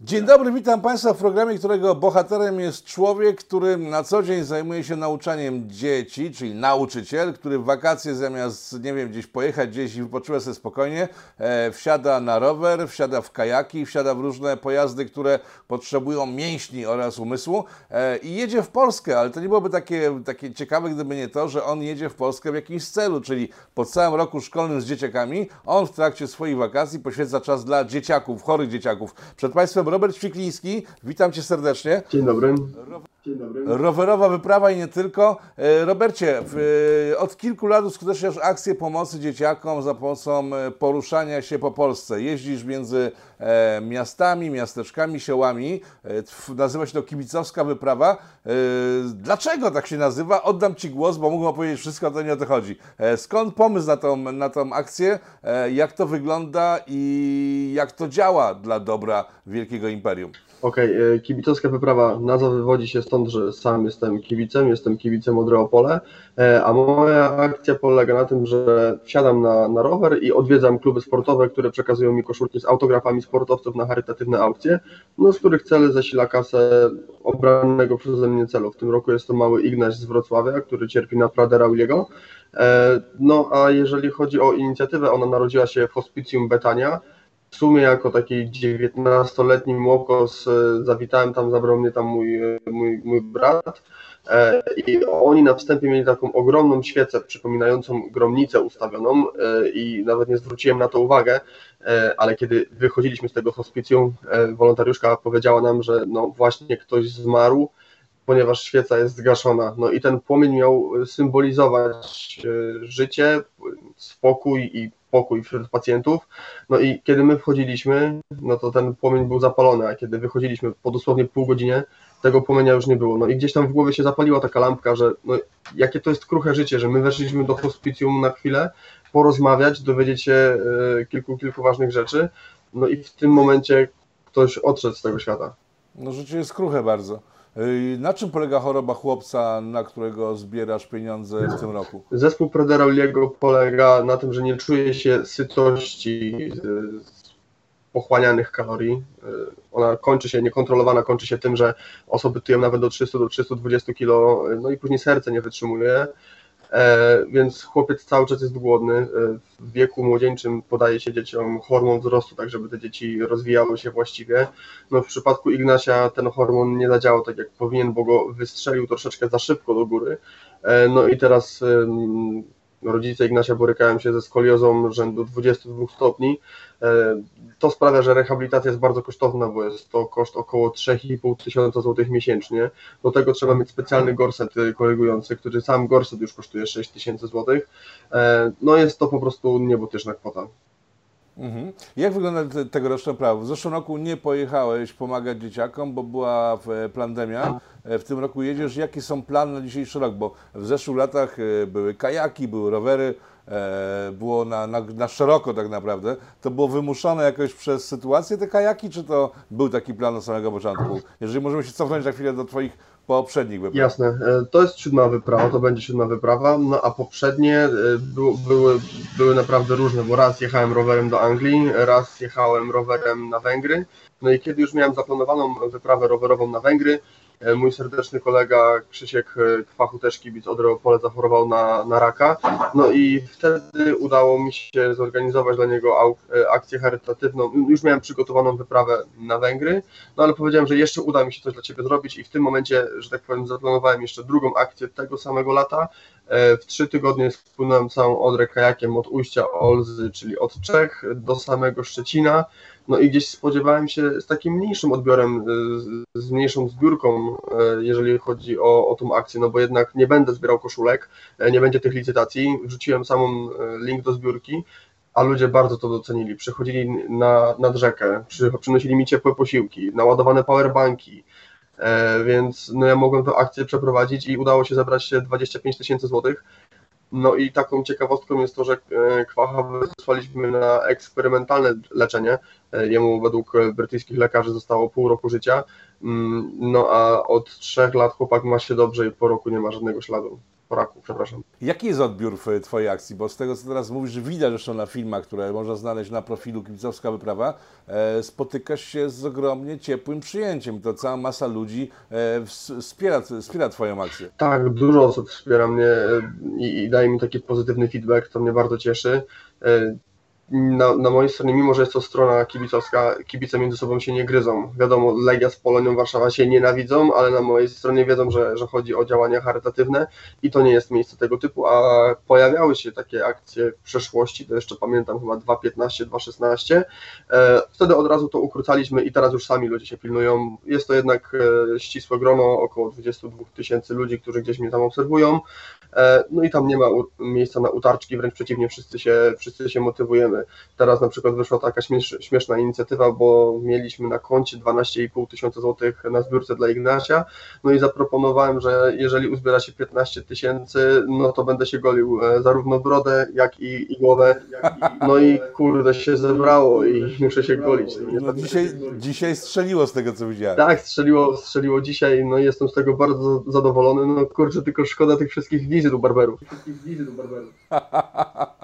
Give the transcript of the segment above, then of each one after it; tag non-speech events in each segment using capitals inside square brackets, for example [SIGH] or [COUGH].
Dzień dobry, witam Państwa w programie, którego bohaterem jest człowiek, który na co dzień zajmuje się nauczaniem dzieci, czyli nauczyciel, który w wakacje zamiast, nie wiem, gdzieś pojechać gdzieś i wypoczywać sobie spokojnie, e, wsiada na rower, wsiada w kajaki, wsiada w różne pojazdy, które potrzebują mięśni oraz umysłu e, i jedzie w Polskę, ale to nie byłoby takie, takie ciekawe, gdyby nie to, że on jedzie w Polskę w jakimś celu, czyli po całym roku szkolnym z dzieciakami, on w trakcie swoich wakacji poświęca czas dla dzieciaków, chorych dzieciaków. Przed Państwem Robert Ćwikliński, witam Cię serdecznie. Dzień dobry. Dzień dobry. Rowerowa wyprawa i nie tylko. E, Robercie, w, od kilku lat uskuteczniasz akcję pomocy dzieciakom za pomocą e, poruszania się po Polsce. Jeździsz między e, miastami, miasteczkami, siłami. E, nazywa się to kibicowska wyprawa. E, dlaczego tak się nazywa? Oddam Ci głos, bo mógłbym opowiedzieć wszystko, to nie o to chodzi. E, skąd pomysł na tą, na tą akcję? E, jak to wygląda i jak to działa dla dobra wielkiego imperium? Okej, okay, kibicowska wyprawa, nazwa wywodzi się stąd, że sam jestem kibicem, jestem kibicem Odreopole, e, a moja akcja polega na tym, że wsiadam na, na rower i odwiedzam kluby sportowe, które przekazują mi koszulki z autografami sportowców na charytatywne aukcje, no z których cel zasila kasę obranego przeze mnie celu. W tym roku jest to mały Ignaś z Wrocławia, który cierpi na Pradera Uliego. E, no a jeżeli chodzi o inicjatywę, ona narodziła się w Hospicjum Betania, w sumie jako taki 19-letni młokos e, zawitałem tam, zabrał mnie tam mój, e, mój, mój brat e, i oni na wstępie mieli taką ogromną świecę przypominającą gromnicę ustawioną i nawet nie zwróciłem na to uwagę, ale kiedy wychodziliśmy z tego hospicjum, wolontariuszka powiedziała nam, że no właśnie ktoś zmarł, ponieważ świeca jest zgaszona. No i ten płomień miał symbolizować życie, spokój i pokój wśród pacjentów. No i kiedy my wchodziliśmy, no to ten płomień był zapalony, a kiedy wychodziliśmy po dosłownie pół godzinie, tego płomienia już nie było. No i gdzieś tam w głowie się zapaliła taka lampka, że no, jakie to jest kruche życie, że my weszliśmy do hospicjum na chwilę, porozmawiać, dowiedzieć się y, kilku, kilku ważnych rzeczy, no i w tym momencie ktoś odszedł z tego świata. No życie jest kruche bardzo. Na czym polega choroba chłopca, na którego zbierasz pieniądze w tym roku? Zespół Prederauliego polega na tym, że nie czuje się sytości z pochłanianych kalorii. Ona kończy się, niekontrolowana kończy się tym, że osoby tyją nawet do 300 do 320 kg, no i później serce nie wytrzymuje. E, więc chłopiec cały czas jest głodny. E, w wieku młodzieńczym podaje się dzieciom hormon wzrostu, tak żeby te dzieci rozwijały się właściwie. No w przypadku Ignasia ten hormon nie zadziałał tak jak powinien, bo go wystrzelił troszeczkę za szybko do góry. E, no i teraz rodzice Ignasia borykają się ze skoliozą rzędu 22 stopni. E, to sprawia, że rehabilitacja jest bardzo kosztowna, bo jest to koszt około 3,5 tysiąca złotych miesięcznie. Do tego trzeba mieć specjalny gorset korygujący, który sam gorset już kosztuje 6 tysięcy złotych. E, no jest to po prostu niebotyczna kwota. Mhm. Jak wygląda tegoroczne prawo? W zeszłym roku nie pojechałeś pomagać dzieciakom, bo była pandemia. E, w tym roku jedziesz. Jakie są plany na dzisiejszy rok? Bo w zeszłych latach e, były kajaki, były rowery, e, było na, na, na szeroko tak naprawdę. To było wymuszone jakoś przez sytuację te kajaki, czy to był taki plan od samego początku? Jeżeli możemy się cofnąć na chwilę do Twoich poprzednich wypraw. Jasne, to jest siódma wyprawa, to będzie siódma wyprawa, no a poprzednie były, były naprawdę różne, bo raz jechałem rowerem do Anglii, raz jechałem rowerem na Węgry, no i kiedy już miałem zaplanowaną wyprawę rowerową na Węgry, E, mój serdeczny kolega Krzysiek e, Kwachu, też kibic od Reopole, zachorował na, na raka. No i wtedy udało mi się zorganizować dla niego e, akcję charytatywną. Już miałem przygotowaną wyprawę na Węgry, no ale powiedziałem, że jeszcze uda mi się coś dla Ciebie zrobić i w tym momencie, że tak powiem, zaplanowałem jeszcze drugą akcję tego samego lata. W trzy tygodnie spłynąłem całą Odrę kajakiem od ujścia Olzy, czyli od Czech do samego Szczecina. No i gdzieś spodziewałem się z takim mniejszym odbiorem, y, z mniejszą zbiórką, y, jeżeli chodzi o, o tą akcję, no bo jednak nie będę zbierał koszulek, nie będzie tych licytacji. Wrzuciłem samą link do zbiórki, a ludzie bardzo to docenili. Przychodzili na, nad rzekę, przy, przynosili mi ciepłe posiłki, naładowane powerbanki, więc no ja mogłem tę akcję przeprowadzić i udało się zebrać 25 tysięcy złotych. No i taką ciekawostką jest to, że e, Kwacha wysłaliśmy na eksperymentalne leczenie. E, jemu według brytyjskich lekarzy zostało pół roku życia. Mm, no a od trzech lat chłopak ma się dobrze i po roku nie ma żadnego śladu. Poraku, przepraszam. Jaki jest odbiór w Twojej akcji? Bo z tego, co teraz mówisz, widać zresztą na filmach, które można znaleźć na profilu Kibicowska Wyprawa, e, spotykasz się z ogromnie ciepłym przyjęciem. To cała masa ludzi e, wspiera, wspiera Twoją akcję. Tak, dużo osób wspiera mnie e, i, i daje mi taki pozytywny feedback, to mnie bardzo cieszy. Na, na mojej stronie, mimo że jest to strona kibicowska, kibice między sobą się nie gryzą. Wiadomo, Legia z Polonią Warszawa się nienawidzą, ale na mojej stronie wiedzą, że, że chodzi o działania charytatywne i to nie jest miejsce tego typu, a pojawiały się takie akcje w przeszłości, to jeszcze pamiętam chyba 2.15, 2.16. E, wtedy od razu to ukrócaliśmy i teraz już sami ludzie się pilnują. Jest to jednak e, ścisłe grono, około 22 tysięcy ludzi, którzy gdzieś mnie tam obserwują. E, no i tam nie ma miejsca na utarczki, wręcz przeciwnie, wszyscy się, wszyscy się motywujemy. Teraz na przykład wyszła taka śmieszna inicjatywa, bo mieliśmy na koncie 12,5 tysiąca złotych na zbiórce dla Ignacia, no i zaproponowałem, że jeżeli uzbiera się 15 tysięcy, no to będę się golił e, zarówno brodę, jak i, i głowę. No i kurde się zebrało i [LAUGHS] muszę się golić. No dzisiaj, dzisiaj strzeliło z tego, co widziałem. Tak, strzeliło, strzeliło dzisiaj, no i jestem z tego bardzo zadowolony. No kurczę, tylko szkoda tych wszystkich wizyt u barberów. [LAUGHS]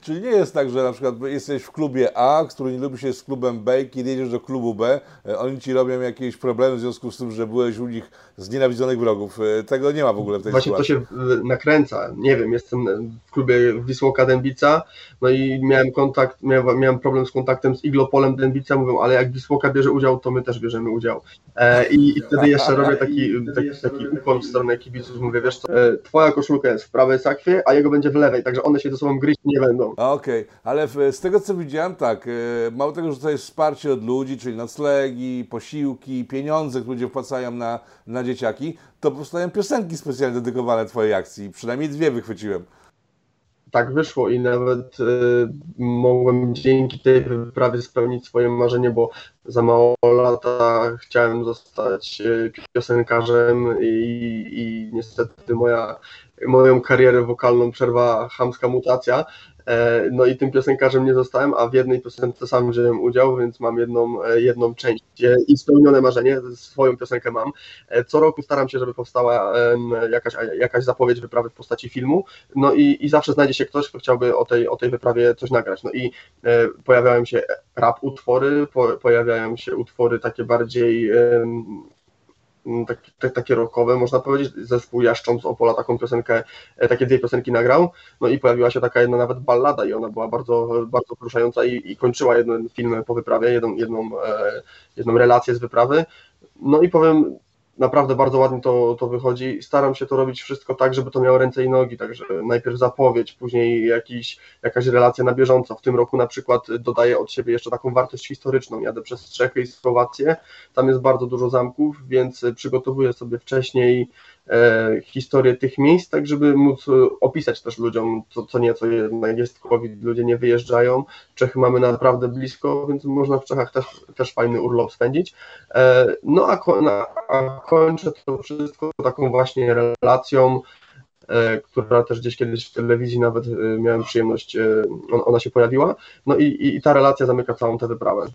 Czyli nie jest tak, że na przykład jesteś w klubie A, który nie lubi się z klubem B, kiedy jedziesz do klubu B, e, oni ci robią jakieś problemy w związku z tym, że byłeś u nich znienawidzonych wrogów. E, tego nie ma w ogóle w tej Właśnie sytuacji. Właśnie to się nakręca. Nie wiem, jestem w klubie Wisłoka Dębica, no i miałem kontakt, miałem, miałem problem z kontaktem z Iglopolem Dębica, mówią, ale jak Wisłoka bierze udział, to my też bierzemy udział. E, i, i, wtedy jeszcze robię taki, [LAUGHS] taki, taki ukłon w stronę kibiców, mówię, wiesz co, e, twoja koszulka jest w prawej sakwie, a jego będzie w lewej, także one się ze sobą gryźć nie będą. Okej, okay. ale z tego co widziałem, tak, e, mało tego, że to jest wsparcie od ludzi, czyli noclegi, posiłki, pieniądze, które ludzie wpłacają na, na dzieciaki, to powstają piosenki specjalnie dedykowane Twojej akcji. Przynajmniej dwie wychwyciłem tak wyszło i nawet y, mogłem dzięki tej wyprawie spełnić swoje marzenie, bo za mało lata chciałem zostać y, piosenkarzem i, i niestety moja, moją karierę wokalną przerwała chamska mutacja, E, no i tym piosenkarzem nie zostałem, a w jednej piosence sam wziąłem udział, więc mam jedną, e, jedną część i spełnione marzenie, swoją piosenkę mam. E, co roku staram się, żeby powstała jakaś, jakaś zapowiedź wyprawy w postaci filmu, no i, i zawsze znajdzie się ktoś, kto chciałby o tej, o tej wyprawie coś nagrać. No i pojawiają się rap utwory, po, pojawiają się utwory takie bardziej Mm, tak, tak, takie rockowe, można powiedzieć. Zespół Jaszcząb z Opola taką piosenkę, e, takie dwie piosenki nagrał, no i pojawiła się taka jedna nawet ballada i ona była bardzo, bardzo poruszająca i, i kończyła jeden film po wyprawie, jedną, jedną, e, jedną relację z wyprawy. No i powiem, naprawdę bardzo ładnie to, to wychodzi. Staram się to robić wszystko tak, żeby to miało ręce i nogi, także najpierw zapowiedź, później jakiś, jakaś relacja na bieżąco. W tym roku na przykład dodaję od siebie jeszcze taką wartość historyczną. Jadę przez Czechy i Słowację, tam jest bardzo dużo zamków, więc przygotowuję sobie wcześniej historię tych miejsc, tak żeby móc e, opisać też ludziom co, co nieco, jest COVID, ludzie nie wyjeżdżają, Czechy mamy naprawdę blisko, więc można w Czechach też, też fajny urlop spędzić. E, no a, a kończę to wszystko taką właśnie relacją, która też gdzieś kiedyś w telewizji nawet miałem przyjemność, ona się pojawiła. No i, i ta relacja zamyka całą tę wyprawę.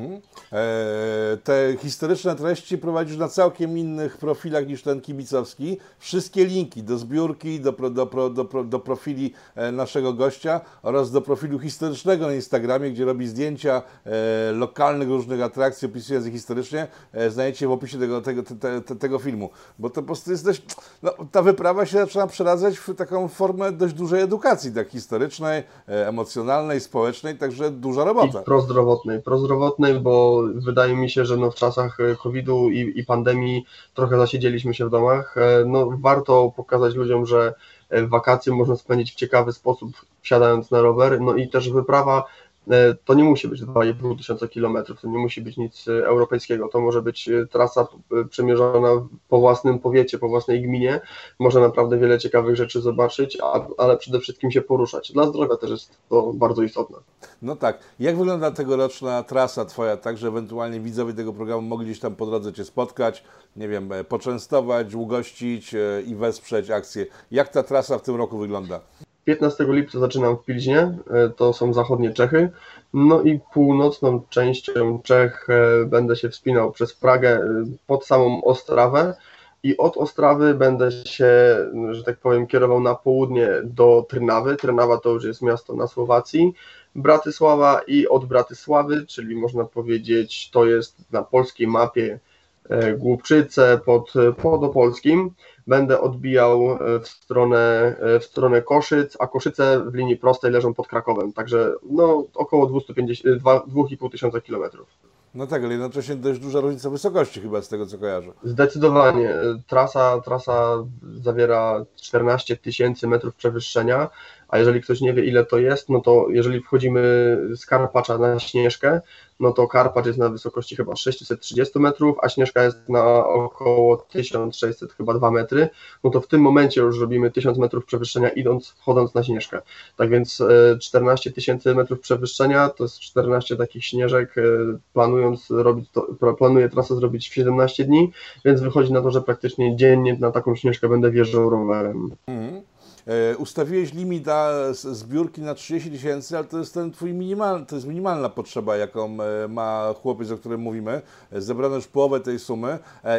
E, te historyczne treści prowadzisz na całkiem innych profilach niż ten kibicowski. Wszystkie linki do zbiórki, do, do, do, do profili e, naszego gościa oraz do profilu historycznego na Instagramie, gdzie robi zdjęcia e, lokalnych różnych atrakcji, opisując je historycznie, znajdziecie w opisie tego, tego, te, te, tego filmu. Bo to po prostu jest dość, no, ta wyprawa się zaczyna przeradzać w taką formę dość dużej edukacji, tak historycznej, emocjonalnej, społecznej, także duża robota. I prozdrowotnej, prozdrowotnej, bo wydaje mi się, że no w czasach e, COVID-u i, i pandemii trochę zasiedzieliśmy się w domach. E, no, warto pokazać ludziom, że e, wakacje można spędzić w ciekawy sposób, wsiadając na rower. No i też wyprawa to nie musi być 2,5 tysiąca kilometrów, to nie musi być nic e, europejskiego, to może być e, trasa przemierzona po własnym powiecie, po własnej gminie, można naprawdę wiele ciekawych rzeczy zobaczyć, ale przede wszystkim się poruszać. Dla zdrowia też jest to bardzo istotne. No tak. Jak wygląda tegoroczna trasa Twoja, tak, że ewentualnie widzowie tego programu mogli gdzieś tam po drodze Cię spotkać, nie wiem, poczęstować, ugościć i wesprzeć akcję. Jak ta trasa w tym roku wygląda? 15 lipca zaczynam w Pilźnie, e, to są zachodnie Czechy, no i północną częścią Czech e, będę się wspinał przez Pragę e, pod samą Ostrawę, i od Ostrawy będę się, że tak powiem, kierował na południe do Trnawy. Trnawa to już jest miasto na Słowacji. Bratysława i od Bratysławy, czyli można powiedzieć, to jest na polskiej mapie Głupczyce pod Podopolskim. Będę odbijał e, w stronę, e, w stronę Koszyc, a Koszyce w linii prostej leżą pod Krakowem, także no, około 250, 2,5 tysiąca kilometrów. No tak, ale jednocześnie dość duża różnica wysokości chyba z tego co kojarzę. Zdecydowanie. Trasa, trasa zawiera 14 tysięcy metrów przewyższenia, a jeżeli ktoś nie wie ile to jest, no to jeżeli wchodzimy z Karpacza na Śnieżkę, no to Karpacz jest na wysokości chyba 630 metrów, a Śnieżka jest na około 1600 chyba 2 metry, no to w tym momencie już robimy 1000 metrów przewyższenia idąc, wchodząc na Śnieżkę. Tak więc 14 tysięcy metrów przewyższenia to jest 14 takich śnieżek, e, planując robić to, planuję trasę zrobić w 17 dni, więc wychodzi na to, że praktycznie dziennie na taką Śnieżkę będę wjeżdżał rowerem. Mhm. E, ustawiłeś limit zbiórki na 30 tysięcy, ale to jest ten twój minimalny, to jest minimalna potrzeba, jaką e, ma chłopiec, o którym mówimy. E, zebrano już połowę tej sumy.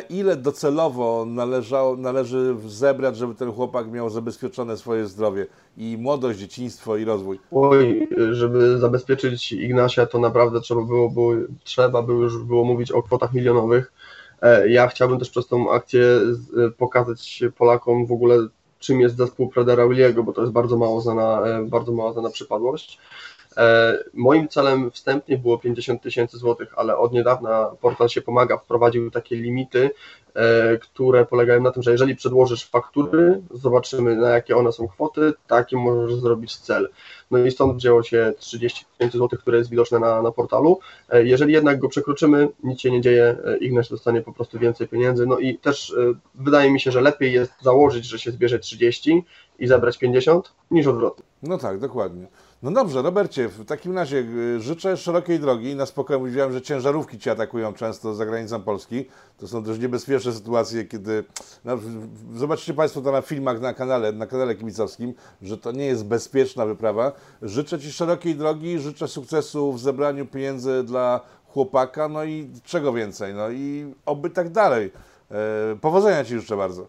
Ile docelowo należało, należy zebrać, żeby ten chłopak miał zabezpieczone swoje zdrowie i młodość, dzieciństwo i rozwój? Oj, żeby zabezpieczyć Ignasia, to naprawdę trzeba było, było, trzeba już było mówić o kwotach milionowych. Ja chciałbym też przez tą akcję pokazać Polakom w ogóle czym jest zespół Fredera Williego, bo to jest bardzo mało znana, e, bardzo mało znana przypadłość. E, moim celem wstępnie było 50 tysięcy złotych, ale od niedawna portal się pomaga, wprowadził takie limity, e, które polegają na tym, że jeżeli przedłożysz faktury, zobaczymy na jakie one są kwoty, taki możesz zrobić cel. No i stąd wzięło się 30 tysięcy złotych, które jest widoczne na, na portalu. E, jeżeli jednak go przekroczymy, nic się nie dzieje, Ignaś dostanie po prostu więcej pieniędzy. No i też wydaje mi się, że lepiej jest założyć, że się zbierze 30 i zabrać 50, niż odwrotnie. No tak, dokładnie. No dobrze, Robercie, w takim razie y, życzę szerokiej drogi. Na spokojnie mówiłem, że ciężarówki Cię atakują często za granicą Polski. To są też niebezpieczne sytuacje, kiedy... No, zobaczcie Państwo to na filmach na kanale, na kanale kibicowskim, że to nie jest bezpieczna wyprawa. Życzę Ci szerokiej drogi, życzę sukcesu w zebraniu pieniędzy dla chłopaka, no i czego więcej, no i oby tak dalej. E, powodzenia Ci życzę bardzo.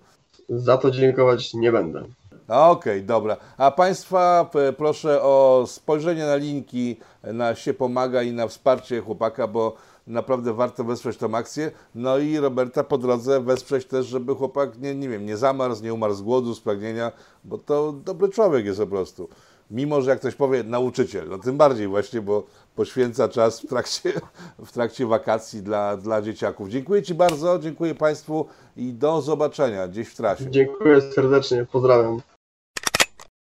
Za to dziękować nie będę. Okej, okay, dobra. A Państwa proszę o spojrzenie na linki na się pomaga i na wsparcie chłopaka, bo naprawdę warto wesprzeć tą akcję. No i Roberta po drodze wesprzeć też, żeby chłopak nie, nie wiem, nie zamarzł, nie umarł z głodu, z pragnienia, bo to dobry człowiek jest po prostu. Mimo, że jak ktoś powie nauczyciel, no tym bardziej właśnie, bo poświęca czas w trakcie, [LAUGHS] w trakcie wakacji dla, dla dzieciaków. Dziękuję Ci bardzo, dziękuję Państwu i do zobaczenia gdzieś w trasie. Dziękuję serdecznie, pozdrawiam.